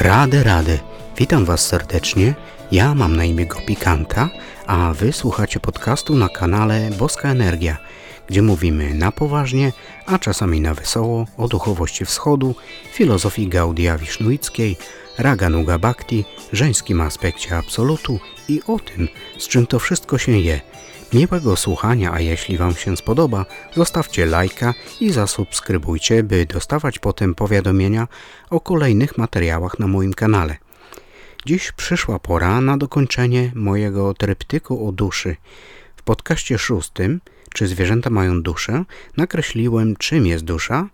Rady, rady. Witam Was serdecznie. Ja mam na imię Gopikanta, a Wy słuchacie podcastu na kanale Boska Energia, gdzie mówimy na poważnie, a czasami na wesoło o duchowości wschodu, filozofii Gaudia Wisznuickiej, Raganuga Bhakti, żeńskim aspekcie absolutu i o tym, z czym to wszystko się je. Miłego słuchania, a jeśli Wam się spodoba, zostawcie lajka i zasubskrybujcie, by dostawać potem powiadomienia o kolejnych materiałach na moim kanale. Dziś przyszła pora na dokończenie mojego tryptyku o duszy. W podcaście szóstym, czy zwierzęta mają duszę, nakreśliłem czym jest dusza,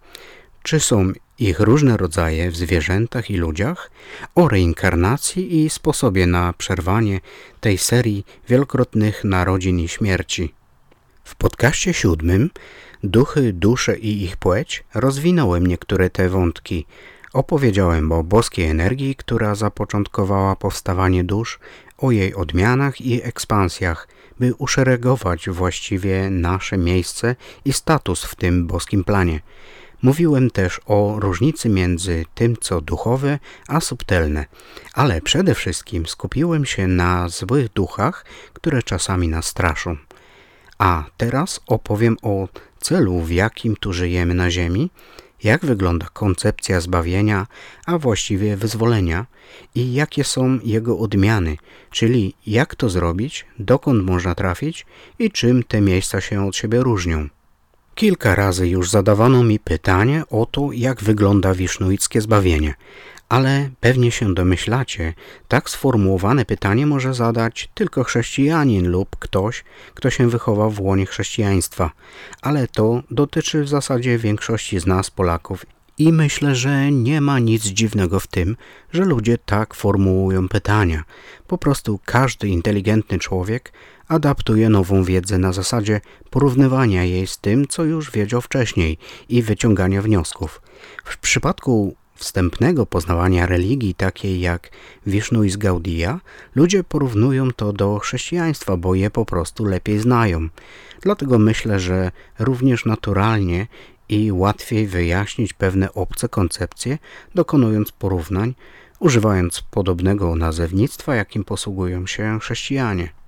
czy są ich różne rodzaje w zwierzętach i ludziach, o reinkarnacji i sposobie na przerwanie tej serii wielokrotnych narodzin i śmierci. W podcaście siódmym Duchy, dusze i ich płeć rozwinąłem niektóre te wątki. Opowiedziałem o boskiej energii, która zapoczątkowała powstawanie dusz, o jej odmianach i ekspansjach, by uszeregować właściwie nasze miejsce i status w tym boskim planie – Mówiłem też o różnicy między tym, co duchowe, a subtelne, ale przede wszystkim skupiłem się na złych duchach, które czasami nas straszą. A teraz opowiem o celu, w jakim tu żyjemy na Ziemi, jak wygląda koncepcja zbawienia, a właściwie wyzwolenia i jakie są jego odmiany, czyli jak to zrobić, dokąd można trafić i czym te miejsca się od siebie różnią. Kilka razy już zadawano mi pytanie o to, jak wygląda wisznuickie zbawienie, ale pewnie się domyślacie, tak sformułowane pytanie może zadać tylko chrześcijanin lub ktoś, kto się wychował w łonie chrześcijaństwa, ale to dotyczy w zasadzie większości z nas, Polaków, i myślę, że nie ma nic dziwnego w tym, że ludzie tak formułują pytania. Po prostu każdy inteligentny człowiek adaptuje nową wiedzę na zasadzie porównywania jej z tym, co już wiedział wcześniej i wyciągania wniosków. W przypadku wstępnego poznawania religii takiej jak Wisznu i z Gaudia, ludzie porównują to do chrześcijaństwa, bo je po prostu lepiej znają. Dlatego myślę, że również naturalnie i łatwiej wyjaśnić pewne obce koncepcje, dokonując porównań, używając podobnego nazewnictwa, jakim posługują się chrześcijanie.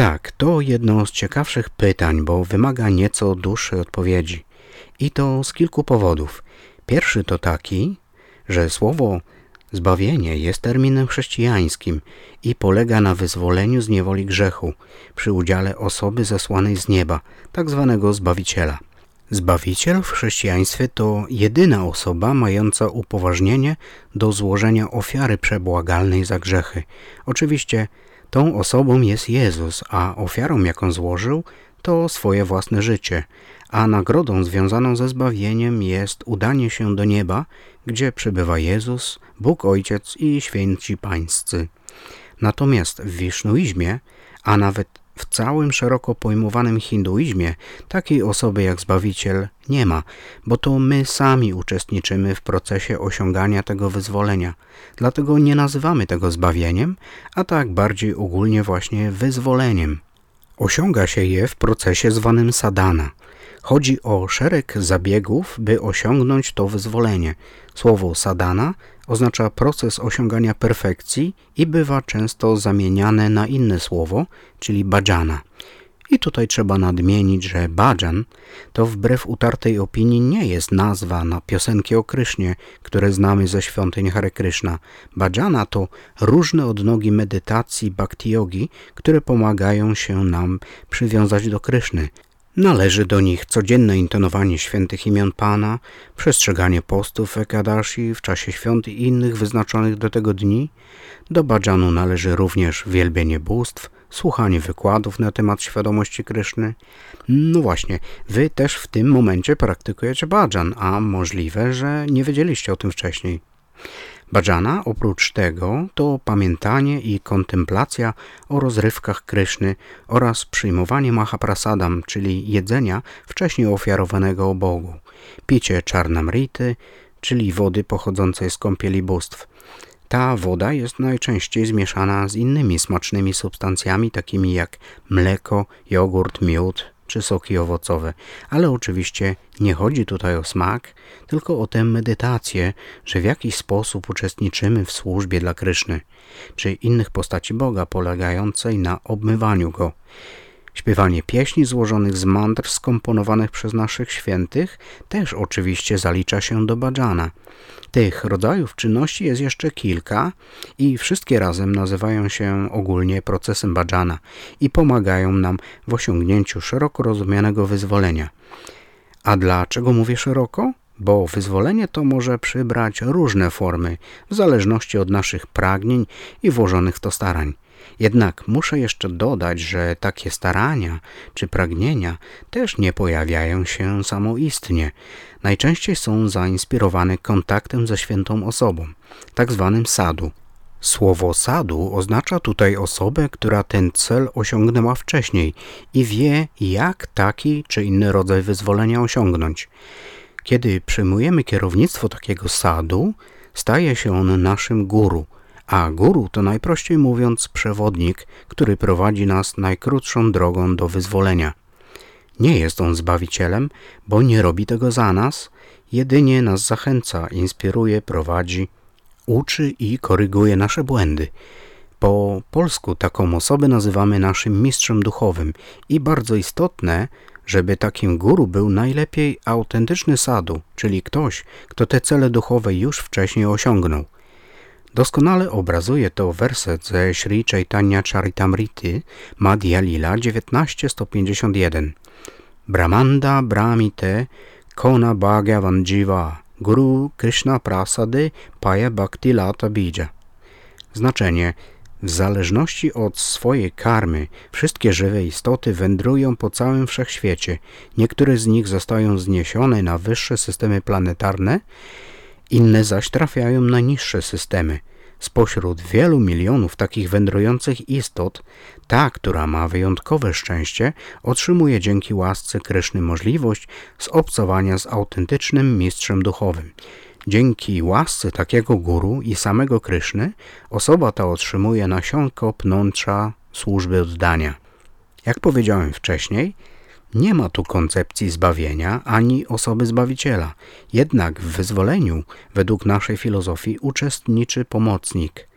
Tak, to jedno z ciekawszych pytań, bo wymaga nieco dłuższej odpowiedzi. I to z kilku powodów. Pierwszy to taki, że słowo zbawienie jest terminem chrześcijańskim i polega na wyzwoleniu z niewoli grzechu przy udziale osoby zesłanej z nieba, tak zwanego Zbawiciela. Zbawiciel w chrześcijaństwie to jedyna osoba mająca upoważnienie do złożenia ofiary przebłagalnej za grzechy. Oczywiście Tą osobą jest Jezus, a ofiarą, jaką złożył, to swoje własne życie, a nagrodą związaną ze zbawieniem jest udanie się do nieba, gdzie przybywa Jezus, Bóg Ojciec i święci pańscy. Natomiast w wisznuizmie, a nawet w całym szeroko pojmowanym hinduizmie takiej osoby jak Zbawiciel nie ma, bo to my sami uczestniczymy w procesie osiągania tego wyzwolenia. Dlatego nie nazywamy tego zbawieniem, a tak bardziej ogólnie właśnie wyzwoleniem. Osiąga się je w procesie zwanym sadana – Chodzi o szereg zabiegów, by osiągnąć to wyzwolenie. Słowo sadana oznacza proces osiągania perfekcji i bywa często zamieniane na inne słowo, czyli bhajana. I tutaj trzeba nadmienić, że bhajan to wbrew utartej opinii nie jest nazwa na piosenki o Krysznie, które znamy ze świątyń Hare Krishna. Bhajana to różne odnogi medytacji bhakti yogi, które pomagają się nam przywiązać do Kryszny. Należy do nich codzienne intonowanie świętych imion Pana, przestrzeganie postów Ekadashi w czasie świąt i innych wyznaczonych do tego dni. Do bhajanu należy również wielbienie bóstw, słuchanie wykładów na temat świadomości Kryszny. No właśnie, wy też w tym momencie praktykujecie bhajan, a możliwe, że nie wiedzieliście o tym wcześniej. Bhajana oprócz tego to pamiętanie i kontemplacja o rozrywkach Kryszny oraz przyjmowanie mahaprasadam, czyli jedzenia wcześniej ofiarowanego Bogu, picie czarnamrity, czyli wody pochodzącej z kąpieli bóstw. Ta woda jest najczęściej zmieszana z innymi smacznymi substancjami, takimi jak mleko, jogurt, miód czy soki owocowe. Ale oczywiście nie chodzi tutaj o smak, tylko o tę medytację, że w jakiś sposób uczestniczymy w służbie dla Kryszny, czy innych postaci Boga polegającej na obmywaniu Go. Śpiewanie pieśni złożonych z mantr skomponowanych przez naszych świętych też oczywiście zalicza się do bajana. Tych rodzajów czynności jest jeszcze kilka i wszystkie razem nazywają się ogólnie procesem bajana i pomagają nam w osiągnięciu szeroko rozumianego wyzwolenia. A dlaczego mówię szeroko? Bo wyzwolenie to może przybrać różne formy w zależności od naszych pragnień i włożonych to starań. Jednak muszę jeszcze dodać, że takie starania czy pragnienia też nie pojawiają się samoistnie. Najczęściej są zainspirowane kontaktem ze świętą osobą, tak zwanym sadu. Słowo sadu oznacza tutaj osobę, która ten cel osiągnęła wcześniej i wie, jak taki czy inny rodzaj wyzwolenia osiągnąć. Kiedy przyjmujemy kierownictwo takiego sadu, staje się on naszym guru – a guru to najprościej mówiąc przewodnik, który prowadzi nas najkrótszą drogą do wyzwolenia. Nie jest on zbawicielem, bo nie robi tego za nas, jedynie nas zachęca, inspiruje, prowadzi, uczy i koryguje nasze błędy. Po polsku taką osobę nazywamy naszym mistrzem duchowym i bardzo istotne, żeby takim guru był najlepiej autentyczny sadu, czyli ktoś, kto te cele duchowe już wcześniej osiągnął. Doskonale obrazuje to werset ze Sri Chaitanya Charitamrity Madhya Lila 1951. Brahmanda Brahmite Kona Bhagavan Jiva Guru Krishna Prasady Paya Bhakti Lata Bija. Znaczenie w zależności od swojej karmy wszystkie żywe istoty wędrują po całym wszechświecie. Niektóre z nich zostają zniesione na wyższe systemy planetarne, inne zaś trafiają na niższe systemy. Spośród wielu milionów takich wędrujących istot, ta, która ma wyjątkowe szczęście, otrzymuje dzięki łasce Kryszny możliwość zobcowania z autentycznym mistrzem duchowym. Dzięki łasce takiego guru i samego Kryszny osoba ta otrzymuje nasionko pnącza służby oddania. Jak powiedziałem wcześniej, nie ma tu koncepcji zbawienia ani osoby Zbawiciela. Jednak w wyzwoleniu, według naszej filozofii, uczestniczy pomocnik.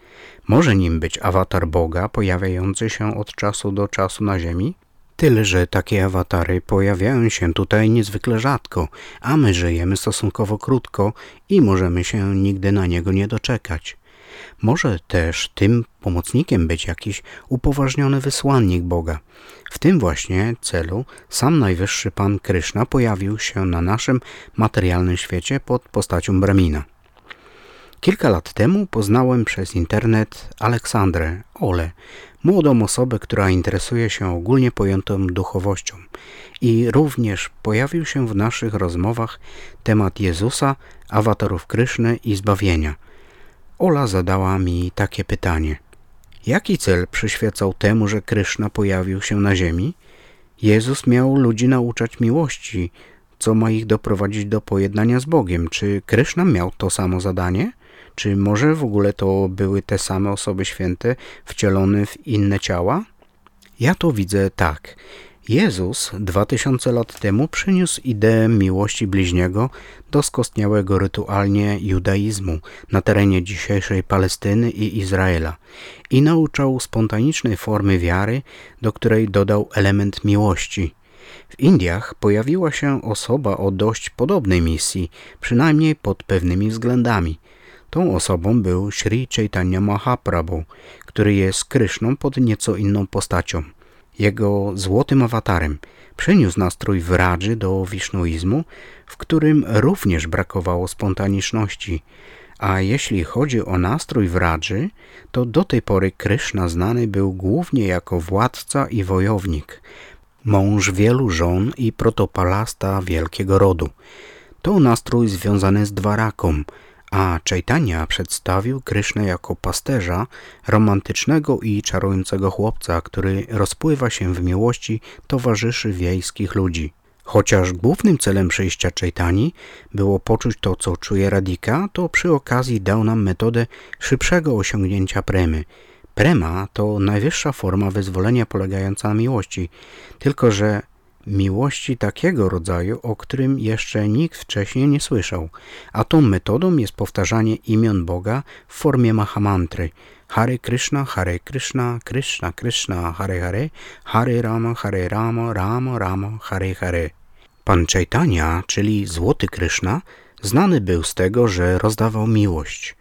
Może nim być awatar Boga pojawiający się od czasu do czasu na Ziemi? Tyle, że takie awatary pojawiają się tutaj niezwykle rzadko, a my żyjemy stosunkowo krótko i możemy się nigdy na niego nie doczekać. Może też tym pomocnikiem być jakiś upoważniony wysłannik Boga. W tym właśnie celu sam Najwyższy Pan Kryszna pojawił się na naszym materialnym świecie pod postacią Brahmina. Kilka lat temu poznałem przez internet Aleksandrę, Ole, młodą osobę, która interesuje się ogólnie pojętą duchowością i również pojawił się w naszych rozmowach temat Jezusa, awatarów Kryszny i zbawienia – Ola zadała mi takie pytanie. Jaki cel przyświecał temu, że Kryszna pojawił się na ziemi? Jezus miał ludzi nauczać miłości, co ma ich doprowadzić do pojednania z Bogiem. Czy Kryszna miał to samo zadanie? Czy może w ogóle to były te same osoby święte wcielone w inne ciała? Ja to widzę tak. Jezus dwa tysiące lat temu przyniósł ideę miłości bliźniego do skostniałego rytualnie judaizmu na terenie dzisiejszej Palestyny i Izraela i nauczał spontanicznej formy wiary, do której dodał element miłości. W Indiach pojawiła się osoba o dość podobnej misji, przynajmniej pod pewnymi względami. Tą osobą był Sri Chaitanya Mahaprabhu, który jest Kryszną pod nieco inną postacią jego złotym awatarem, przeniósł nastrój Wradży do wisznuizmu, w którym również brakowało spontaniczności. A jeśli chodzi o nastrój Wradży, to do tej pory Kryszna znany był głównie jako władca i wojownik, mąż wielu żon i protopalasta wielkiego rodu. To nastrój związany z Dwaraką, a Chaitanya przedstawił Krysznę jako pasterza, romantycznego i czarującego chłopca, który rozpływa się w miłości towarzyszy wiejskich ludzi. Chociaż głównym celem przyjścia Chaitani było poczuć to, co czuje Radika, to przy okazji dał nam metodę szybszego osiągnięcia premy. Prema to najwyższa forma wyzwolenia polegająca na miłości, tylko że miłości takiego rodzaju, o którym jeszcze nikt wcześniej nie słyszał, a tą metodą jest powtarzanie imion Boga w formie mahamantry Hare Krishna, Hare Krishna, Krishna Krishna, Hare Hare, Hare Rama, Hare Rama, Rama Rama, Hare Hare. Pan Chaitanya, czyli Złoty Krishna, znany był z tego, że rozdawał miłość,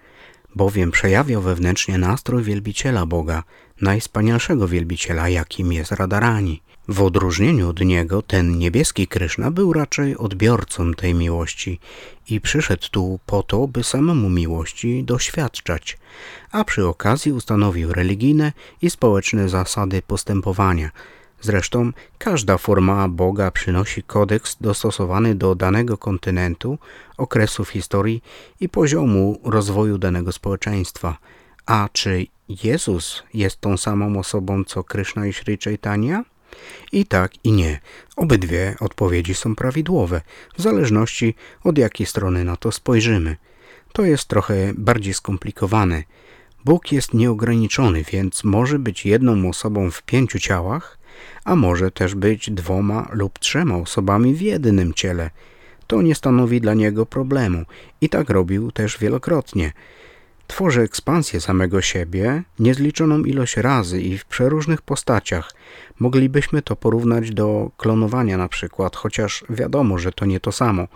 bowiem przejawiał wewnętrznie nastrój wielbiciela Boga, najwspanialszego wielbiciela, jakim jest Radharani. W odróżnieniu od niego ten niebieski Kryszna był raczej odbiorcą tej miłości i przyszedł tu po to, by samemu miłości doświadczać, a przy okazji ustanowił religijne i społeczne zasady postępowania. Zresztą każda forma Boga przynosi kodeks dostosowany do danego kontynentu, okresu w historii i poziomu rozwoju danego społeczeństwa. A czy Jezus jest tą samą osobą co Kryszna i Sri Chaitanya? I tak, i nie. Obydwie odpowiedzi są prawidłowe, w zależności od jakiej strony na to spojrzymy. To jest trochę bardziej skomplikowane. Bóg jest nieograniczony, więc może być jedną osobą w pięciu ciałach, a może też być dwoma lub trzema osobami w jednym ciele. To nie stanowi dla niego problemu i tak robił też wielokrotnie. Tworzy ekspansję samego siebie niezliczoną ilość razy i w przeróżnych postaciach. Moglibyśmy to porównać do klonowania na przykład, chociaż wiadomo, że to nie to samo.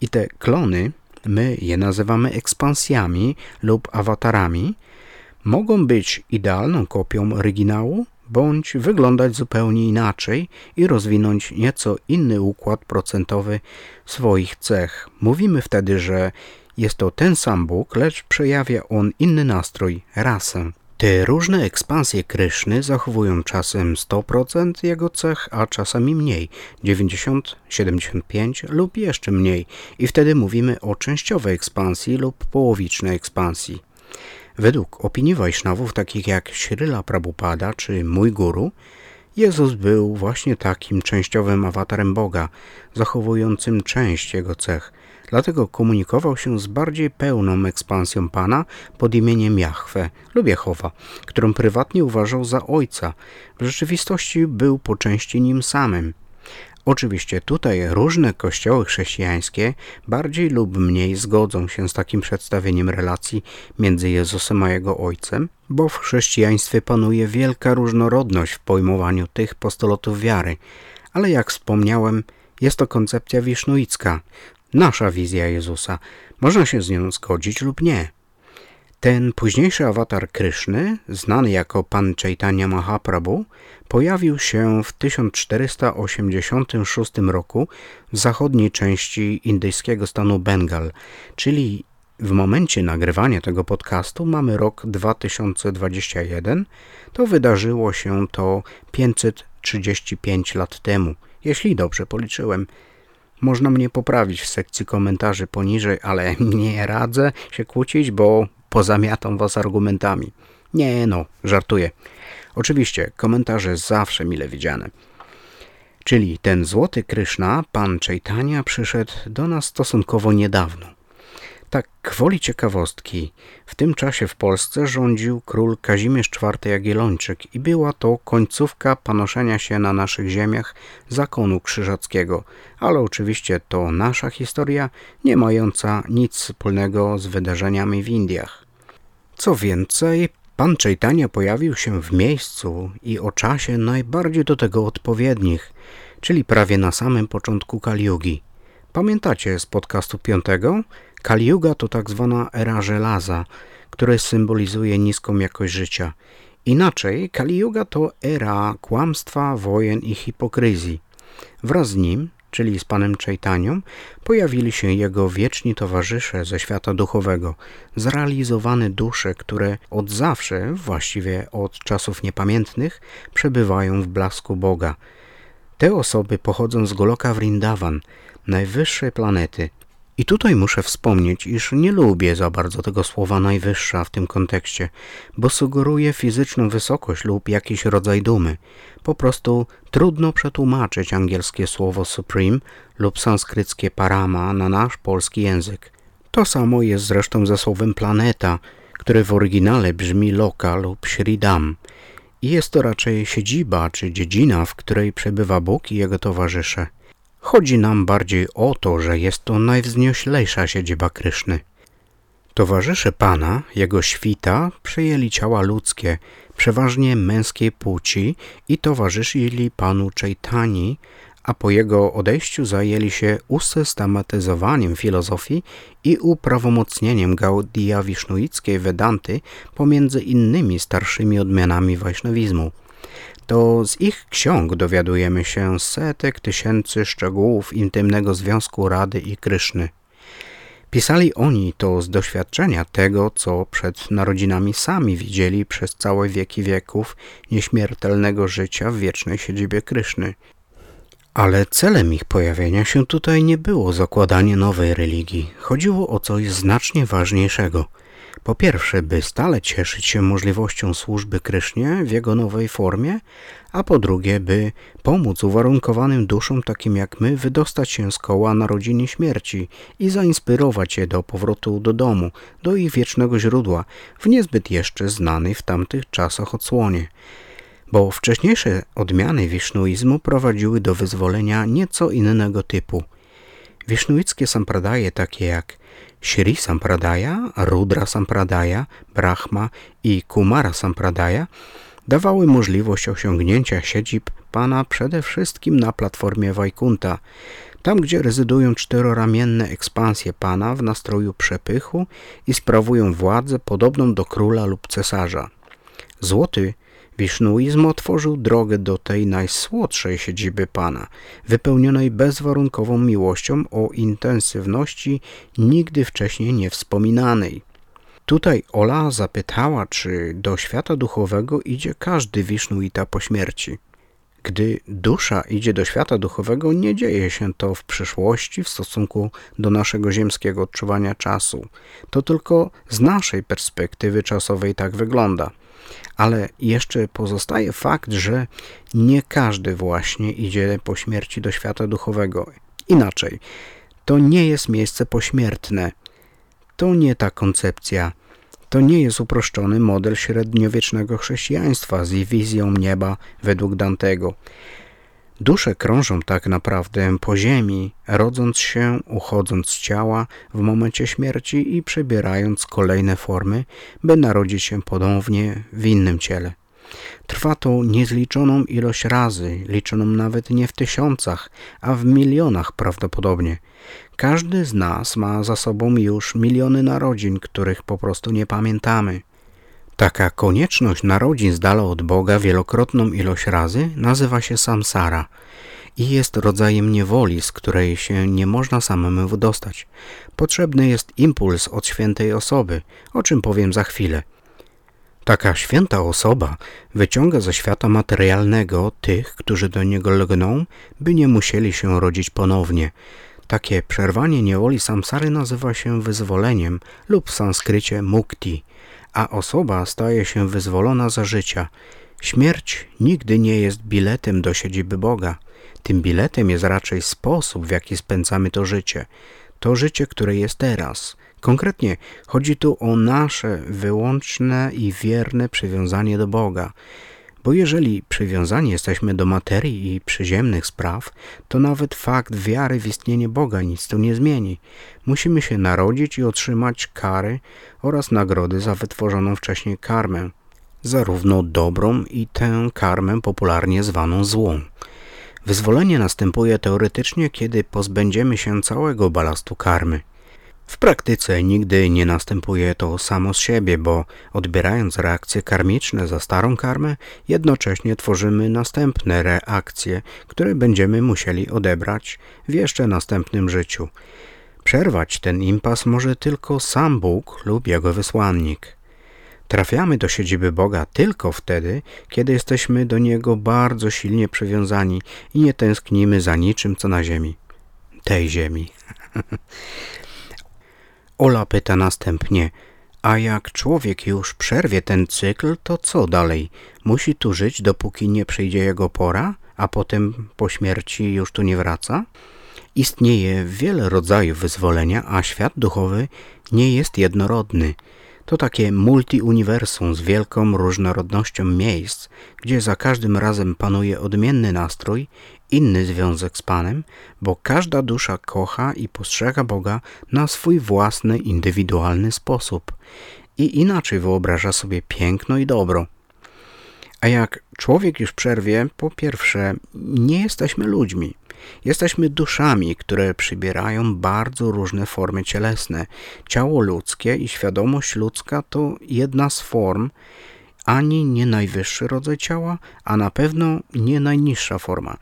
I te klony, my je nazywamy ekspansjami lub awatarami, mogą być idealną kopią oryginału, bądź wyglądać zupełnie inaczej i rozwinąć nieco inny układ procentowy swoich cech. Mówimy wtedy, że jest to ten sam Bóg, lecz przejawia on inny nastrój, rasę. Te różne ekspansje Kryszny zachowują czasem 100% jego cech, a czasami mniej, 90, 75 lub jeszcze mniej i wtedy mówimy o częściowej ekspansji lub połowicznej ekspansji. Według opinii Wajsznawów takich jak Śryla Prabhupada czy Mój Guru, Jezus był właśnie takim częściowym awatarem Boga, zachowującym część Jego cech – Dlatego komunikował się z bardziej pełną ekspansją Pana pod imieniem Jahwe lub Jehowa, którą prywatnie uważał za ojca. W rzeczywistości był po części nim samym. Oczywiście tutaj różne kościoły chrześcijańskie bardziej lub mniej zgodzą się z takim przedstawieniem relacji między Jezusem a Jego Ojcem, bo w chrześcijaństwie panuje wielka różnorodność w pojmowaniu tych postulatów wiary. Ale jak wspomniałem, jest to koncepcja wisznuicka, nasza wizja Jezusa. Można się z nią zgodzić lub nie. Ten późniejszy awatar Kryszny, znany jako Pan Chaitanya Mahaprabhu, pojawił się w 1486 roku w zachodniej części indyjskiego stanu Bengal, czyli w momencie nagrywania tego podcastu mamy rok 2021, to wydarzyło się to 535 lat temu, jeśli dobrze policzyłem. Można mnie poprawić w sekcji komentarzy poniżej, ale nie radzę się kłócić, bo pozamiatam was argumentami. Nie no, żartuję. Oczywiście, komentarze zawsze mile widziane. Czyli ten złoty Kryszna, pan Chaitanya, przyszedł do nas stosunkowo niedawno. Tak, gwoli ciekawostki, w tym czasie w Polsce rządził król Kazimierz IV Jagiellończyk i była to końcówka panoszenia się na naszych ziemiach zakonu krzyżackiego, ale oczywiście to nasza historia, nie mająca nic wspólnego z wydarzeniami w Indiach. Co więcej, pan Chaitanya pojawił się w miejscu i o czasie najbardziej do tego odpowiednich, czyli prawie na samym początku Kaliugi. Pamiętacie z podcastu piątego? Kali Yuga to tak zwana era żelaza, która symbolizuje niską jakość życia. Inaczej, Kali Yuga to era kłamstwa, wojen i hipokryzji. Wraz z nim, czyli z panem Chaitanią, pojawili się jego wieczni towarzysze ze świata duchowego, zrealizowane dusze, które od zawsze, właściwie od czasów niepamiętnych, przebywają w blasku Boga. Te osoby pochodzą z Goloka Vrindavan, najwyższej planety, i tutaj muszę wspomnieć, iż nie lubię za bardzo tego słowa najwyższa w tym kontekście, bo sugeruje fizyczną wysokość lub jakiś rodzaj dumy. Po prostu trudno przetłumaczyć angielskie słowo supreme lub sanskryckie parama na nasz polski język. To samo jest zresztą ze słowem planeta, które w oryginale brzmi loka lub shridam. i jest to raczej siedziba czy dziedzina, w której przebywa Bóg i Jego towarzysze. Chodzi nam bardziej o to, że jest to najwznioślejsza siedziba Kryszny. Towarzysze Pana, Jego świta, przyjęli ciała ludzkie, przeważnie męskiej płci i towarzyszyli Panu Chaitani, a po jego odejściu zajęli się usystematyzowaniem filozofii i uprawomocnieniem Gaudia Wisznuickiej Vedanty pomiędzy innymi starszymi odmianami wajsznawizmu. To z ich ksiąg dowiadujemy się setek tysięcy szczegółów intymnego związku Rady i Kryszny. Pisali oni to z doświadczenia tego, co przed narodzinami sami widzieli przez całe wieki wieków nieśmiertelnego życia w wiecznej siedzibie Kryszny. Ale celem ich pojawienia się tutaj nie było zakładanie nowej religii. Chodziło o coś znacznie ważniejszego. Po pierwsze, by stale cieszyć się możliwością służby Krysznie w jego nowej formie, a po drugie, by pomóc uwarunkowanym duszom takim jak my wydostać się z koła narodziny śmierci i zainspirować je do powrotu do domu, do ich wiecznego źródła, w niezbyt jeszcze znanej w tamtych czasach odsłonie bo wcześniejsze odmiany wisznuizmu prowadziły do wyzwolenia nieco innego typu. Wisznuickie sampradaje takie jak Shri Sampradaya, Rudra Sampradaya, Brahma i Kumara Sampradaya dawały możliwość osiągnięcia siedzib Pana przede wszystkim na platformie Wajkunta, tam gdzie rezydują czteroramienne ekspansje Pana w nastroju przepychu i sprawują władzę podobną do króla lub cesarza. Złoty Wisznuizm otworzył drogę do tej najsłodszej siedziby Pana, wypełnionej bezwarunkową miłością o intensywności nigdy wcześniej niewspominanej. Tutaj Ola zapytała, czy do świata duchowego idzie każdy Wisznuita po śmierci. Gdy dusza idzie do świata duchowego, nie dzieje się to w przyszłości w stosunku do naszego ziemskiego odczuwania czasu. To tylko z naszej perspektywy czasowej tak wygląda. Ale jeszcze pozostaje fakt, że nie każdy właśnie idzie po śmierci do świata duchowego. Inaczej, to nie jest miejsce pośmiertne. To nie ta koncepcja. To nie jest uproszczony model średniowiecznego chrześcijaństwa z wizją nieba według Dantego. Dusze krążą tak naprawdę po ziemi, rodząc się, uchodząc z ciała w momencie śmierci i przebierając kolejne formy, by narodzić się ponownie w innym ciele. Trwa to niezliczoną ilość razy, liczoną nawet nie w tysiącach, a w milionach prawdopodobnie. Każdy z nas ma za sobą już miliony narodzin, których po prostu nie pamiętamy. Taka konieczność narodzin z dala od Boga wielokrotną ilość razy nazywa się samsara i jest rodzajem niewoli, z której się nie można samemu wydostać. Potrzebny jest impuls od świętej osoby, o czym powiem za chwilę. Taka święta osoba wyciąga ze świata materialnego tych, którzy do niego lgną, by nie musieli się rodzić ponownie. Takie przerwanie niewoli samsary nazywa się wyzwoleniem lub w sanskrycie mukti – a osoba staje się wyzwolona za życia. Śmierć nigdy nie jest biletem do siedziby Boga. Tym biletem jest raczej sposób, w jaki spędzamy to życie. To życie, które jest teraz. Konkretnie chodzi tu o nasze wyłączne i wierne przywiązanie do Boga. Bo jeżeli przywiązani jesteśmy do materii i przyziemnych spraw, to nawet fakt wiary w istnienie Boga nic tu nie zmieni. Musimy się narodzić i otrzymać kary oraz nagrody za wytworzoną wcześniej karmę, zarówno dobrą i tę karmę popularnie zwaną złą. Wyzwolenie następuje teoretycznie, kiedy pozbędziemy się całego balastu karmy. W praktyce nigdy nie następuje to samo z siebie, bo odbierając reakcje karmiczne za starą karmę, jednocześnie tworzymy następne reakcje, które będziemy musieli odebrać w jeszcze następnym życiu. Przerwać ten impas może tylko sam Bóg lub Jego wysłannik. Trafiamy do siedziby Boga tylko wtedy, kiedy jesteśmy do Niego bardzo silnie przywiązani i nie tęsknimy za niczym, co na ziemi. Tej ziemi. Ola pyta następnie, a jak człowiek już przerwie ten cykl, to co dalej? Musi tu żyć, dopóki nie przyjdzie jego pora, a potem po śmierci już tu nie wraca? Istnieje wiele rodzajów wyzwolenia, a świat duchowy nie jest jednorodny. To takie multiuniwersum z wielką różnorodnością miejsc, gdzie za każdym razem panuje odmienny nastrój, inny związek z Panem, bo każda dusza kocha i postrzega Boga na swój własny, indywidualny sposób i inaczej wyobraża sobie piękno i dobro. A jak człowiek już przerwie, po pierwsze, nie jesteśmy ludźmi. Jesteśmy duszami, które przybierają bardzo różne formy cielesne. Ciało ludzkie i świadomość ludzka to jedna z form, ani nie najwyższy rodzaj ciała, a na pewno nie najniższa forma.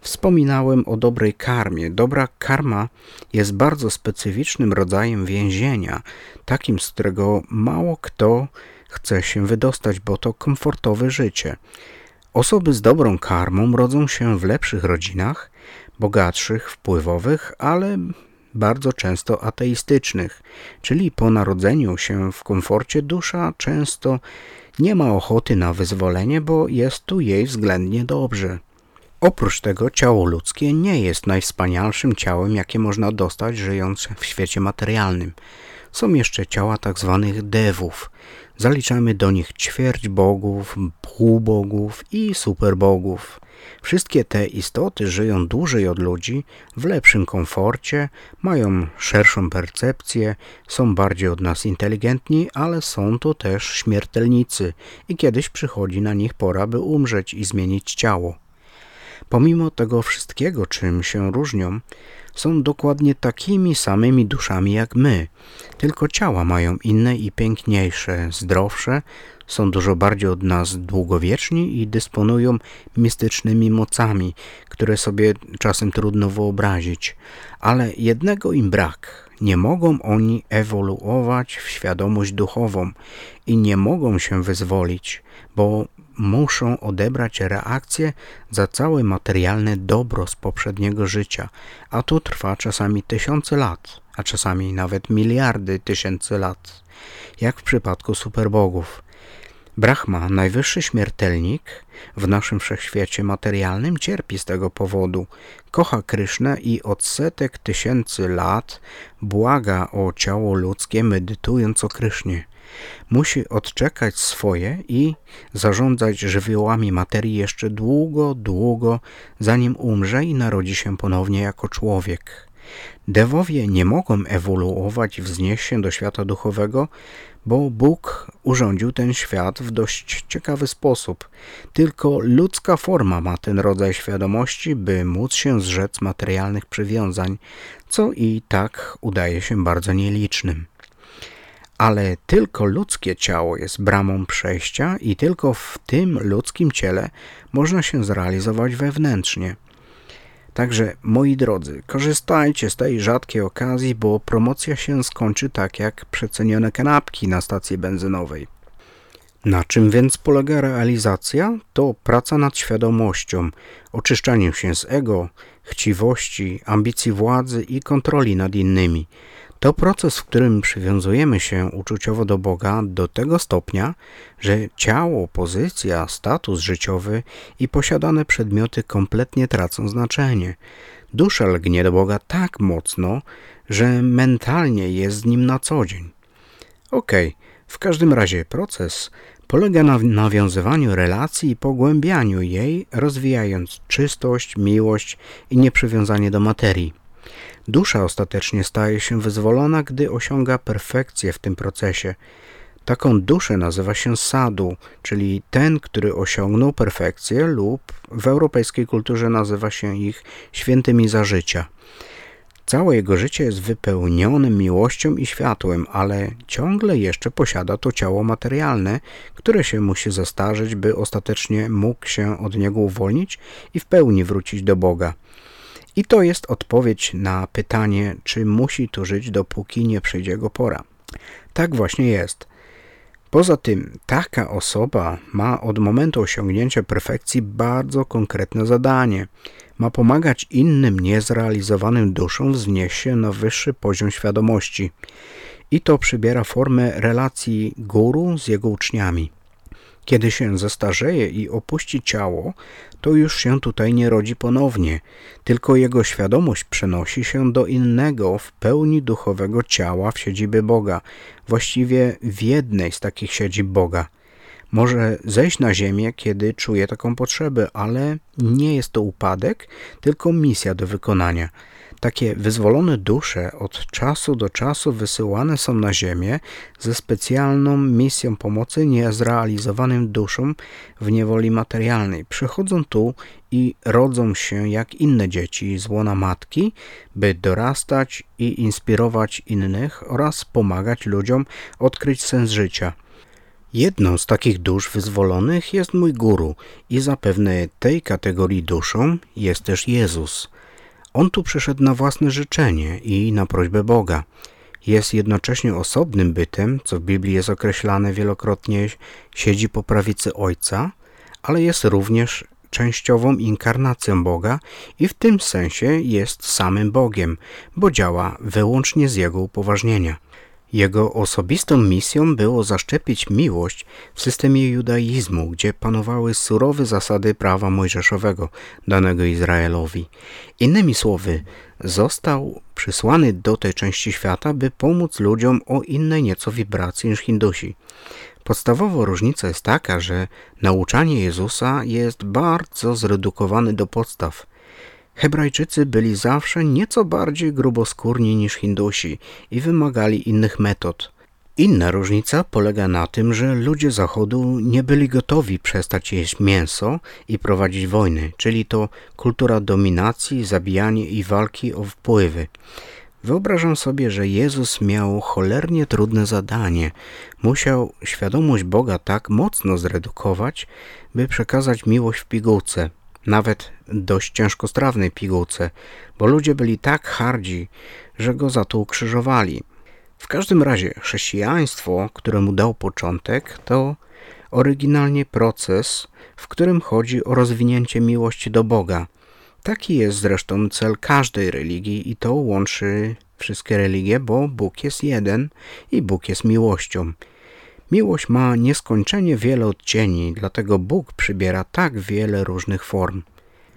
Wspominałem o dobrej karmie. Dobra karma jest bardzo specyficznym rodzajem więzienia, takim, z którego mało kto chce się wydostać, bo to komfortowe życie. Osoby z dobrą karmą rodzą się w lepszych rodzinach, bogatszych, wpływowych, ale bardzo często ateistycznych, czyli po narodzeniu się w komforcie dusza często nie ma ochoty na wyzwolenie, bo jest tu jej względnie dobrze. Oprócz tego ciało ludzkie nie jest najwspanialszym ciałem, jakie można dostać żyjąc w świecie materialnym. Są jeszcze ciała tak zwanych devów. Zaliczamy do nich ćwierć bogów, półbogów i superbogów. Wszystkie te istoty żyją dłużej od ludzi, w lepszym komforcie, mają szerszą percepcję, są bardziej od nas inteligentni, ale są to też śmiertelnicy i kiedyś przychodzi na nich pora, by umrzeć i zmienić ciało. Pomimo tego wszystkiego, czym się różnią, są dokładnie takimi samymi duszami jak my, tylko ciała mają inne i piękniejsze, zdrowsze, są dużo bardziej od nas długowieczni i dysponują mistycznymi mocami, które sobie czasem trudno wyobrazić, ale jednego im brak. Nie mogą oni ewoluować w świadomość duchową i nie mogą się wyzwolić, bo muszą odebrać reakcję za całe materialne dobro z poprzedniego życia, a to trwa czasami tysiące lat, a czasami nawet miliardy tysięcy lat, jak w przypadku superbogów. Brahma, najwyższy śmiertelnik w naszym wszechświecie materialnym, cierpi z tego powodu. Kocha Krysznę i od setek tysięcy lat błaga o ciało ludzkie, medytując o Krysznie. Musi odczekać swoje i zarządzać żywiołami materii jeszcze długo, długo, zanim umrze i narodzi się ponownie jako człowiek. Dewowie nie mogą ewoluować i wznieść się do świata duchowego, bo Bóg urządził ten świat w dość ciekawy sposób. Tylko ludzka forma ma ten rodzaj świadomości, by móc się zrzec materialnych przywiązań, co i tak udaje się bardzo nielicznym ale tylko ludzkie ciało jest bramą przejścia i tylko w tym ludzkim ciele można się zrealizować wewnętrznie. Także, moi drodzy, korzystajcie z tej rzadkiej okazji, bo promocja się skończy tak jak przecenione kanapki na stacji benzynowej. Na czym więc polega realizacja? To praca nad świadomością, oczyszczaniem się z ego, chciwości, ambicji władzy i kontroli nad innymi – to proces, w którym przywiązujemy się uczuciowo do Boga do tego stopnia, że ciało, pozycja, status życiowy i posiadane przedmioty kompletnie tracą znaczenie. Dusza lgnie do Boga tak mocno, że mentalnie jest z Nim na co dzień. Okej, okay. w każdym razie proces polega na nawiązywaniu relacji i pogłębianiu jej, rozwijając czystość, miłość i nieprzywiązanie do materii. Dusza ostatecznie staje się wyzwolona, gdy osiąga perfekcję w tym procesie. Taką duszę nazywa się sadu, czyli ten, który osiągnął perfekcję lub w europejskiej kulturze nazywa się ich świętymi za życia. Całe jego życie jest wypełnione miłością i światłem, ale ciągle jeszcze posiada to ciało materialne, które się musi zestarzeć, by ostatecznie mógł się od niego uwolnić i w pełni wrócić do Boga. I to jest odpowiedź na pytanie, czy musi tu żyć, dopóki nie przyjdzie jego pora. Tak właśnie jest. Poza tym, taka osoba ma od momentu osiągnięcia perfekcji bardzo konkretne zadanie. Ma pomagać innym niezrealizowanym duszom wznieść się na wyższy poziom świadomości. I to przybiera formę relacji guru z jego uczniami. Kiedy się zestarzeje i opuści ciało, to już się tutaj nie rodzi ponownie, tylko jego świadomość przenosi się do innego, w pełni duchowego ciała w siedziby Boga, właściwie w jednej z takich siedzib Boga. Może zejść na ziemię, kiedy czuje taką potrzebę, ale nie jest to upadek, tylko misja do wykonania. Takie wyzwolone dusze od czasu do czasu wysyłane są na ziemię ze specjalną misją pomocy niezrealizowanym duszom w niewoli materialnej. Przychodzą tu i rodzą się jak inne dzieci z łona matki, by dorastać i inspirować innych oraz pomagać ludziom odkryć sens życia. Jedną z takich dusz wyzwolonych jest mój guru i zapewne tej kategorii duszą jest też Jezus. On tu przyszedł na własne życzenie i na prośbę Boga. Jest jednocześnie osobnym bytem, co w Biblii jest określane wielokrotnie, siedzi po prawicy Ojca, ale jest również częściową inkarnacją Boga i w tym sensie jest samym Bogiem, bo działa wyłącznie z Jego upoważnienia. Jego osobistą misją było zaszczepić miłość w systemie judaizmu, gdzie panowały surowe zasady prawa mojżeszowego danego Izraelowi. Innymi słowy, został przysłany do tej części świata, by pomóc ludziom o innej nieco wibracji niż Hindusi. Podstawowa różnica jest taka, że nauczanie Jezusa jest bardzo zredukowane do podstaw – Hebrajczycy byli zawsze nieco bardziej gruboskórni niż Hindusi i wymagali innych metod. Inna różnica polega na tym, że ludzie Zachodu nie byli gotowi przestać jeść mięso i prowadzić wojny, czyli to kultura dominacji, zabijania i walki o wpływy. Wyobrażam sobie, że Jezus miał cholernie trudne zadanie. Musiał świadomość Boga tak mocno zredukować, by przekazać miłość w pigułce, nawet dość ciężkostrawnej pigułce, bo ludzie byli tak hardzi, że go za to ukrzyżowali. W każdym razie chrześcijaństwo, któremu dał początek, to oryginalnie proces, w którym chodzi o rozwinięcie miłości do Boga. Taki jest zresztą cel każdej religii i to łączy wszystkie religie, bo Bóg jest jeden i Bóg jest miłością. Miłość ma nieskończenie wiele odcieni, dlatego Bóg przybiera tak wiele różnych form.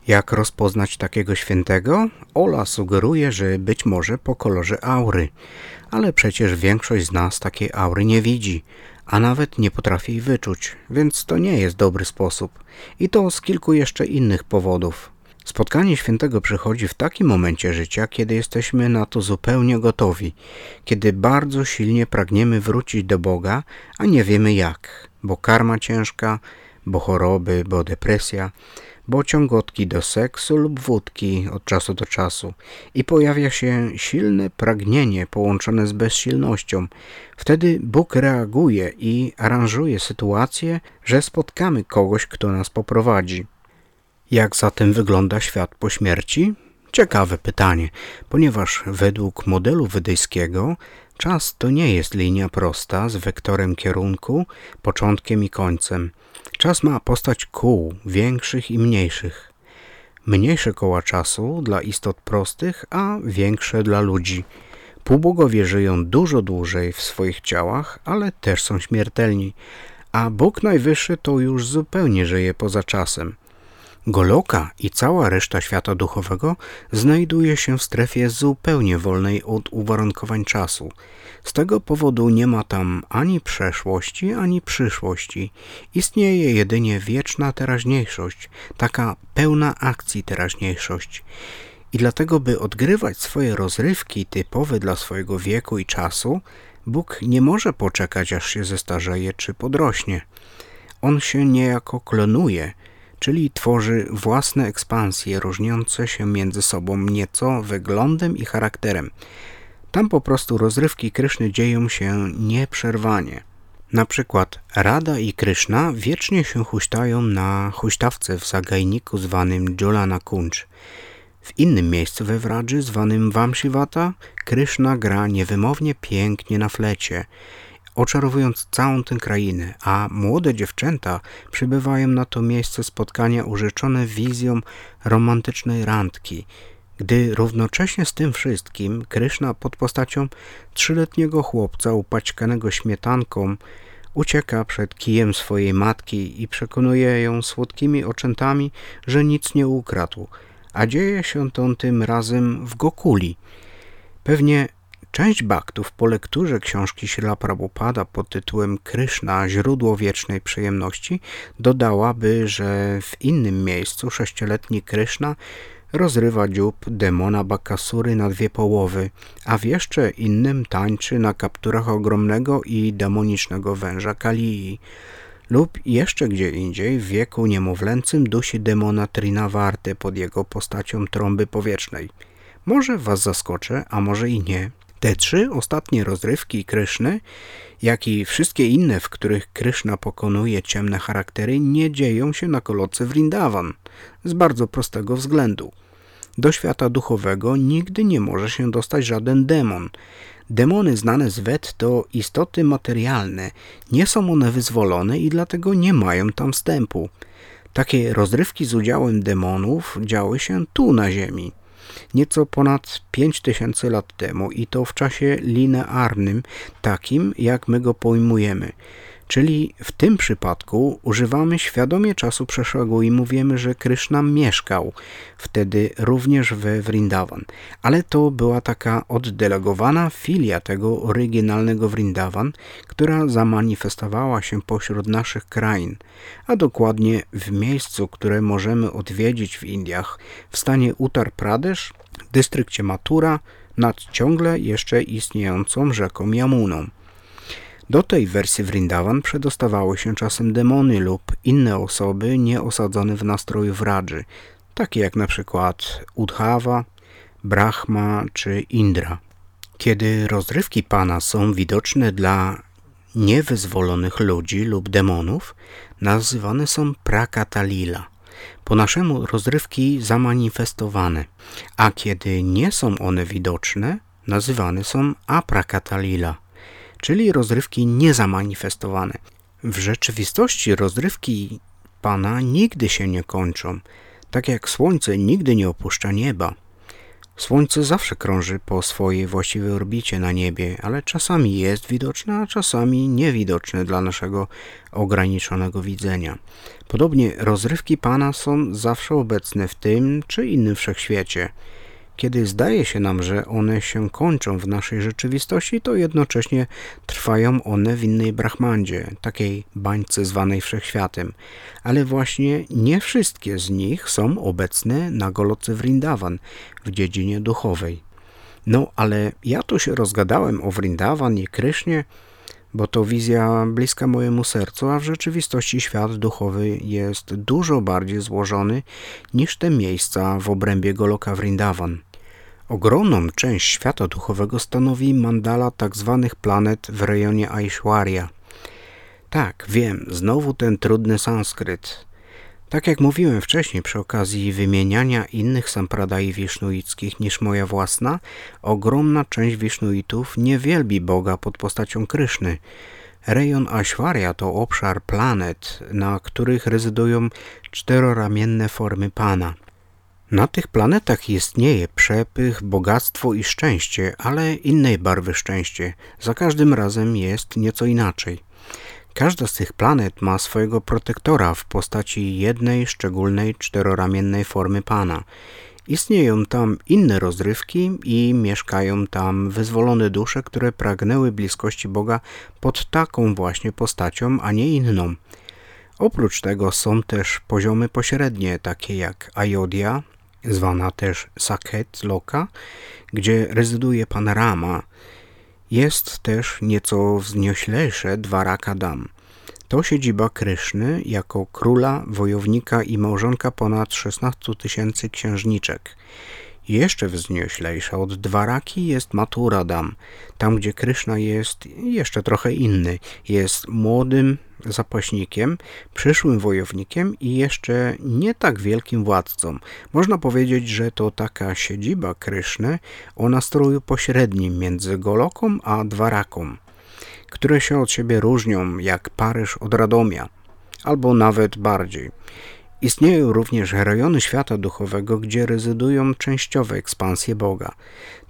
Jak rozpoznać takiego świętego? Ola sugeruje, że być może po kolorze aury, ale przecież większość z nas takiej aury nie widzi, a nawet nie potrafi jej wyczuć, więc to nie jest dobry sposób. I to z kilku jeszcze innych powodów. Spotkanie świętego przychodzi w takim momencie życia, kiedy jesteśmy na to zupełnie gotowi, kiedy bardzo silnie pragniemy wrócić do Boga, a nie wiemy jak, bo karma ciężka, bo choroby, bo depresja, bo ciągotki do seksu lub wódki od czasu do czasu i pojawia się silne pragnienie połączone z bezsilnością. Wtedy Bóg reaguje i aranżuje sytuację, że spotkamy kogoś, kto nas poprowadzi. Jak zatem wygląda świat po śmierci? Ciekawe pytanie, ponieważ według modelu wedyjskiego czas to nie jest linia prosta z wektorem kierunku, początkiem i końcem. Czas ma postać kół, większych i mniejszych. Mniejsze koła czasu dla istot prostych, a większe dla ludzi. Półbogowie żyją dużo dłużej w swoich ciałach, ale też są śmiertelni, a Bóg Najwyższy to już zupełnie żyje poza czasem. Goloka i cała reszta świata duchowego znajduje się w strefie zupełnie wolnej od uwarunkowań czasu. Z tego powodu nie ma tam ani przeszłości, ani przyszłości. Istnieje jedynie wieczna teraźniejszość, taka pełna akcji teraźniejszość. I dlatego, by odgrywać swoje rozrywki typowe dla swojego wieku i czasu, Bóg nie może poczekać, aż się zestarzeje czy podrośnie. On się niejako klonuje – czyli tworzy własne ekspansje różniące się między sobą nieco wyglądem i charakterem. Tam po prostu rozrywki Kryszny dzieją się nieprzerwanie. Na przykład Rada i Kryszna wiecznie się huśtają na huśtawce w zagajniku zwanym Jolana Kunch. W innym miejscu we Wradży zwanym Vamshivata Kryszna gra niewymownie pięknie na flecie oczarowując całą tę krainę, a młode dziewczęta przybywają na to miejsce spotkania użyczone wizją romantycznej randki, gdy równocześnie z tym wszystkim Kryszna pod postacią trzyletniego chłopca upaćkanego śmietanką Ucieka przed kijem swojej matki i przekonuje ją słodkimi oczętami, że nic nie ukradł, a dzieje się to tym razem w Gokuli. Pewnie część baktów po lekturze książki Srila Prabhupada pod tytułem Kryszna, źródło wiecznej przyjemności dodałaby, że w innym miejscu sześcioletni Kryszna rozrywa dziób demona Bakasury na dwie połowy, a w jeszcze innym tańczy na kapturach ogromnego i demonicznego węża Kalii. Lub jeszcze gdzie indziej w wieku niemowlęcym dusi demona Trinawarty pod jego postacią trąby powietrznej. Może was zaskoczę, a może i nie. Te trzy ostatnie rozrywki Kryszny, jak i wszystkie inne, w których Kryszna pokonuje ciemne charaktery, nie dzieją się na koloce Vrindavan z bardzo prostego względu. Do świata duchowego nigdy nie może się dostać żaden demon. Demony znane z Wet to istoty materialne. Nie są one wyzwolone i dlatego nie mają tam wstępu. Takie rozrywki z udziałem demonów działy się tu na Ziemi nieco ponad 5000 lat temu i to w czasie linearnym, takim jak my go pojmujemy. Czyli w tym przypadku używamy świadomie czasu przeszłego i mówimy, że Kryszna mieszkał wtedy również we Vrindavan. Ale to była taka oddelegowana filia tego oryginalnego Vrindavan, która zamanifestowała się pośród naszych krain, a dokładnie w miejscu, które możemy odwiedzić w Indiach, w stanie Uttar Pradesh, dystrykcie Matura, nad ciągle jeszcze istniejącą rzeką Yamuną. Do tej wersji Vrindavan przedostawały się czasem demony lub inne osoby nieosadzone w nastroju wradży, takie jak na przykład Udhava, Brahma czy Indra. Kiedy rozrywki Pana są widoczne dla niewyzwolonych ludzi lub demonów, nazywane są prakatalila. Po naszemu rozrywki zamanifestowane, a kiedy nie są one widoczne, nazywane są aprakatalila czyli rozrywki niezamanifestowane. W rzeczywistości rozrywki Pana nigdy się nie kończą, tak jak Słońce nigdy nie opuszcza nieba. Słońce zawsze krąży po swojej właściwej orbicie na niebie, ale czasami jest widoczne, a czasami niewidoczne dla naszego ograniczonego widzenia. Podobnie rozrywki Pana są zawsze obecne w tym czy innym wszechświecie. Kiedy zdaje się nam, że one się kończą w naszej rzeczywistości, to jednocześnie trwają one w innej brahmandzie, takiej bańce zwanej wszechświatem. Ale właśnie nie wszystkie z nich są obecne na Goloce Vrindavan w dziedzinie duchowej. No, ale ja tu się rozgadałem o Vrindavan i Krysznie, bo to wizja bliska mojemu sercu, a w rzeczywistości świat duchowy jest dużo bardziej złożony niż te miejsca w obrębie Goloka Vrindavan. Ogromną część świata duchowego stanowi mandala tzw. Tak planet w rejonie Aishwarya. Tak, wiem, znowu ten trudny sanskryt. Tak jak mówiłem wcześniej przy okazji wymieniania innych sampradai wisznuickich niż moja własna, ogromna część wisznuitów nie wielbi Boga pod postacią Kryszny. Rejon Aishwarya to obszar planet, na których rezydują czteroramienne formy Pana – na tych planetach istnieje przepych, bogactwo i szczęście, ale innej barwy szczęście. Za każdym razem jest nieco inaczej. Każda z tych planet ma swojego protektora w postaci jednej szczególnej czteroramiennej formy Pana. Istnieją tam inne rozrywki i mieszkają tam wyzwolone dusze, które pragnęły bliskości Boga pod taką właśnie postacią, a nie inną. Oprócz tego są też poziomy pośrednie, takie jak Ayodhya, zwana też Saket Loka, gdzie rezyduje pan Rama. Jest też nieco wznioślejsze Dwaraka Dam. To siedziba Kryszny jako króla, wojownika i małżonka ponad 16 tysięcy księżniczek. Jeszcze wznioślejsza od Dwaraki jest Maturadam, tam gdzie Kryszna jest jeszcze trochę inny. Jest młodym zapaśnikiem, przyszłym wojownikiem i jeszcze nie tak wielkim władcą. Można powiedzieć, że to taka siedziba Kryszny o nastroju pośrednim między Goloką a Dwaraką, które się od siebie różnią jak Paryż od Radomia, albo nawet bardziej. Istnieją również rejony świata duchowego, gdzie rezydują częściowe ekspansje Boga.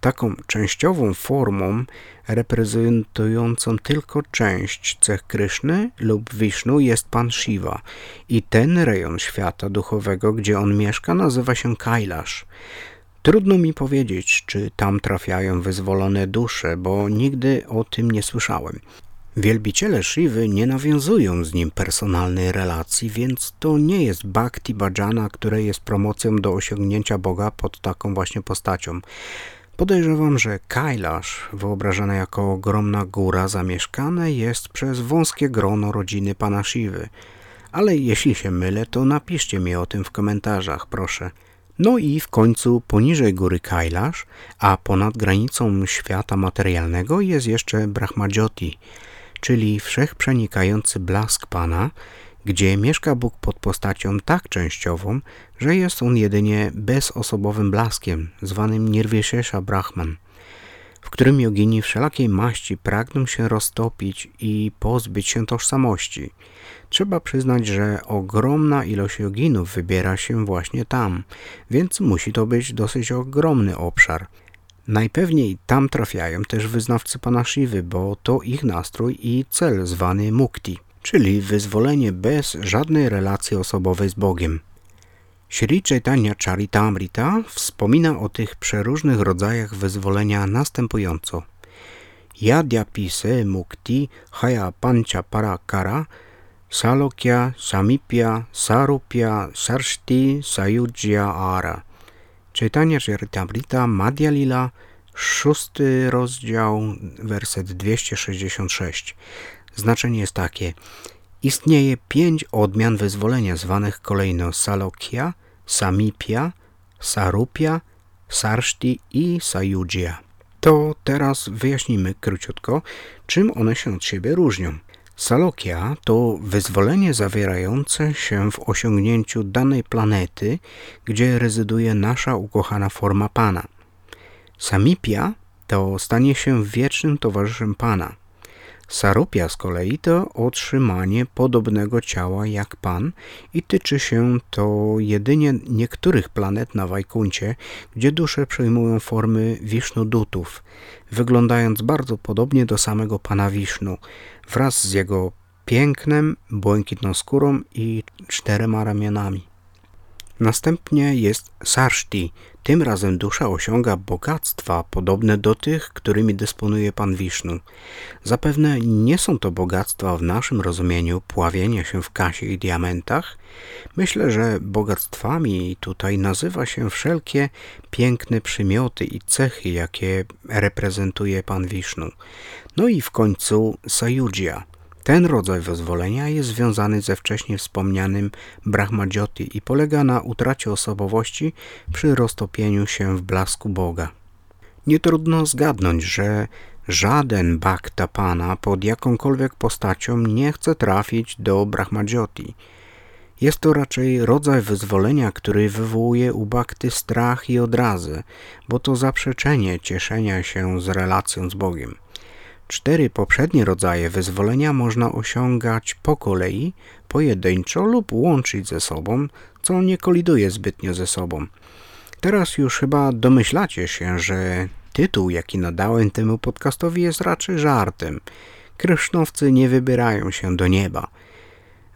Taką częściową formą reprezentującą tylko część cech Kryszny lub Wisznu jest Pan Shiva i ten rejon świata duchowego, gdzie on mieszka, nazywa się Kailash. Trudno mi powiedzieć, czy tam trafiają wyzwolone dusze, bo nigdy o tym nie słyszałem. Wielbiciele Shivy nie nawiązują z nim personalnej relacji, więc to nie jest bhakti bhajana, które jest promocją do osiągnięcia Boga pod taką właśnie postacią. Podejrzewam, że Kailash, wyobrażane jako ogromna góra, zamieszkane jest przez wąskie grono rodziny pana Shivy. Ale jeśli się mylę, to napiszcie mi o tym w komentarzach, proszę. No i w końcu poniżej góry Kailash, a ponad granicą świata materialnego jest jeszcze Brahmajoti, czyli wszechprzenikający blask Pana, gdzie mieszka Bóg pod postacią tak częściową, że jest on jedynie bezosobowym blaskiem, zwanym Nirvishesha Brahman, w którym jogini wszelakiej maści pragną się roztopić i pozbyć się tożsamości. Trzeba przyznać, że ogromna ilość joginów wybiera się właśnie tam, więc musi to być dosyć ogromny obszar. Najpewniej tam trafiają też wyznawcy Pana Shivy, bo to ich nastrój i cel zwany mukti, czyli wyzwolenie bez żadnej relacji osobowej z Bogiem. Sri Chaitanya Charitamrita wspomina o tych przeróżnych rodzajach wyzwolenia następująco. Yadyapi se mukti haya pancha parakara salokya samipya sarupya sarshti sayujya ara – Czytania Charitamrita Madhya Lila, szósty rozdział, werset 266. Znaczenie jest takie. Istnieje pięć odmian wyzwolenia zwanych kolejno Salokya, Samipya, Sarupya, Sarshti i Sayujya. To teraz wyjaśnimy króciutko, czym one się od siebie różnią. Salokia to wyzwolenie zawierające się w osiągnięciu danej planety, gdzie rezyduje nasza ukochana forma Pana. Samipia to stanie się wiecznym towarzyszem Pana. Sarupia z kolei to otrzymanie podobnego ciała jak Pan i tyczy się to jedynie niektórych planet na Wajkuncie, gdzie dusze przejmują formy Wishnudutów, wyglądając bardzo podobnie do samego Pana Wisznu, wraz z jego pięknem, błękitną skórą i czterema ramionami. Następnie jest Sarszti. Tym razem dusza osiąga bogactwa podobne do tych, którymi dysponuje Pan Wisznu. Zapewne nie są to bogactwa w naszym rozumieniu pławienia się w kasie i diamentach. Myślę, że bogactwami tutaj nazywa się wszelkie piękne przymioty i cechy, jakie reprezentuje Pan Wisznu. No i w końcu Sayujya – ten rodzaj wyzwolenia jest związany ze wcześniej wspomnianym Brahmajoti i polega na utracie osobowości przy roztopieniu się w blasku Boga. Nie trudno zgadnąć, że żaden bhakta Pana pod jakąkolwiek postacią nie chce trafić do Brahmajoti. Jest to raczej rodzaj wyzwolenia, który wywołuje u bhakty strach i odrazę, bo to zaprzeczenie cieszenia się z relacją z Bogiem. Cztery poprzednie rodzaje wyzwolenia można osiągać po kolei, pojedynczo lub łączyć ze sobą, co nie koliduje zbytnio ze sobą. Teraz już chyba domyślacie się, że tytuł, jaki nadałem temu podcastowi jest raczej żartem. Krysznowcy nie wybierają się do nieba.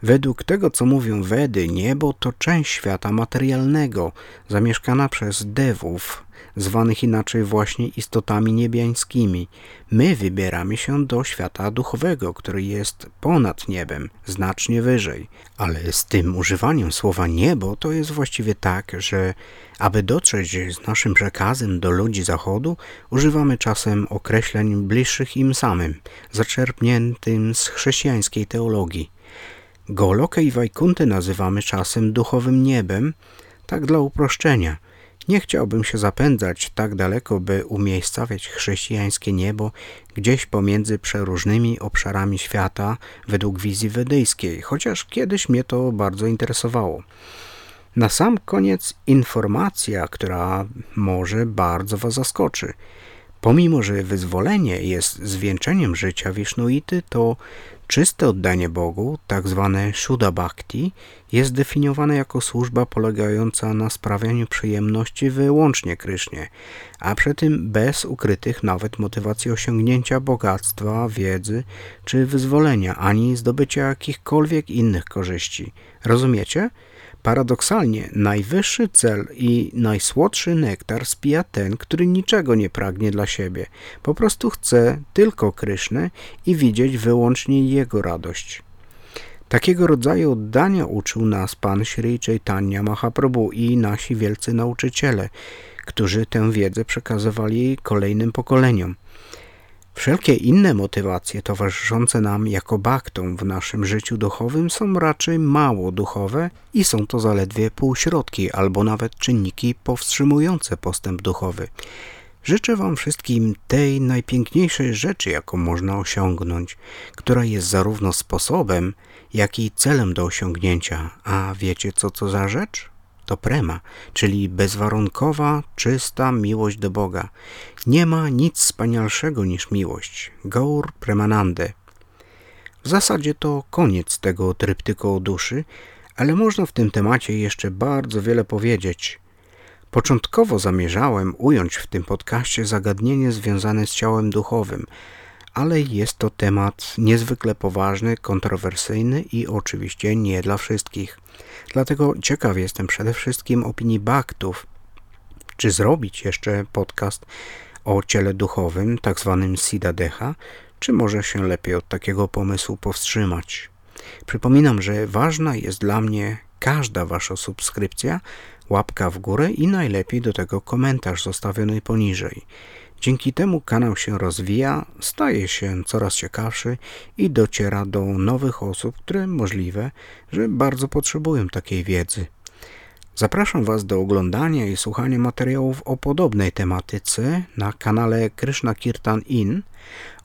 Według tego, co mówią Wedy, niebo to część świata materialnego, zamieszkana przez dewów, zwanych inaczej właśnie istotami niebiańskimi. My wybieramy się do świata duchowego, który jest ponad niebem, znacznie wyżej. Ale z tym używaniem słowa niebo to jest właściwie tak, że aby dotrzeć z naszym przekazem do ludzi zachodu, używamy czasem określeń bliższych im samym, zaczerpniętym z chrześcijańskiej teologii. Golokę i Wajkunty nazywamy czasem duchowym niebem, tak dla uproszczenia – nie chciałbym się zapędzać tak daleko, by umiejscawiać chrześcijańskie niebo gdzieś pomiędzy przeróżnymi obszarami świata według wizji wedyjskiej, chociaż kiedyś mnie to bardzo interesowało. Na sam koniec informacja, która może bardzo Was zaskoczy. Pomimo, że wyzwolenie jest zwieńczeniem życia Wisznuity, to czyste oddanie Bogu, tak zwane Shuddha Bhakti, jest definiowane jako służba polegająca na sprawianiu przyjemności wyłącznie Krysznie, a przy tym bez ukrytych nawet motywacji osiągnięcia bogactwa, wiedzy czy wyzwolenia, ani zdobycia jakichkolwiek innych korzyści. Rozumiecie? Paradoksalnie najwyższy cel i najsłodszy nektar spija ten, który niczego nie pragnie dla siebie. Po prostu chce tylko Krysznę i widzieć wyłącznie Jego radość. Takiego rodzaju oddania uczył nas Pan Sri Chaitanya Mahaprabhu i nasi wielcy nauczyciele, którzy tę wiedzę przekazywali kolejnym pokoleniom. Wszelkie inne motywacje towarzyszące nam jako baktom w naszym życiu duchowym są raczej mało duchowe i są to zaledwie półśrodki albo nawet czynniki powstrzymujące postęp duchowy. Życzę Wam wszystkim tej najpiękniejszej rzeczy, jaką można osiągnąć, która jest zarówno sposobem, jak i celem do osiągnięcia. A wiecie, co to za rzecz? To prema, czyli bezwarunkowa, czysta miłość do Boga. Nie ma nic wspanialszego niż miłość. Gaur Premanande. W zasadzie to koniec tego tryptyku o duszy, ale można w tym temacie jeszcze bardzo wiele powiedzieć. Początkowo zamierzałem ująć w tym podcaście zagadnienie związane z ciałem duchowym, ale jest to temat niezwykle poważny, kontrowersyjny i oczywiście nie dla wszystkich. Dlatego ciekaw jestem przede wszystkim opinii baktów, czy zrobić jeszcze podcast o ciele duchowym, tak zwanym Sidadeha, czy może się lepiej od takiego pomysłu powstrzymać. Przypominam, że ważna jest dla mnie każda Wasza subskrypcja, łapka w górę i najlepiej do tego komentarz zostawiony poniżej. Dzięki temu kanał się rozwija, staje się coraz ciekawszy i dociera do nowych osób, które możliwe, że bardzo potrzebują takiej wiedzy. Zapraszam Was do oglądania i słuchania materiałów o podobnej tematyce na kanale Krishna Kirtan In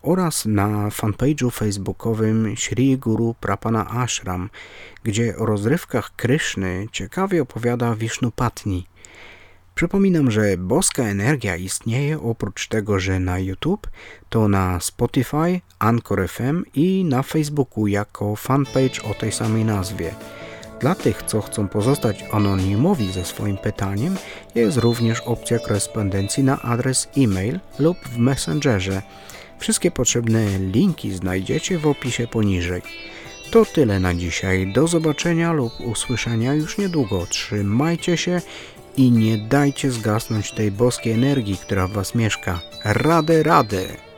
oraz na fanpage'u facebookowym Sri Guru Prapana Ashram, gdzie o rozrywkach Kryszny ciekawie opowiada Vishnu Patni. Przypominam, że Boska Energia istnieje oprócz tego, że na YouTube, to na Spotify, Anchor FM i na Facebooku jako fanpage o tej samej nazwie. Dla tych, co chcą pozostać anonimowi ze swoim pytaniem, jest również opcja korespondencji na adres e-mail lub w Messengerze. Wszystkie potrzebne linki znajdziecie w opisie poniżej. To tyle na dzisiaj. Do zobaczenia lub usłyszenia już niedługo. Trzymajcie się i nie dajcie zgasnąć tej boskiej energii, która w Was mieszka. Radę, radę!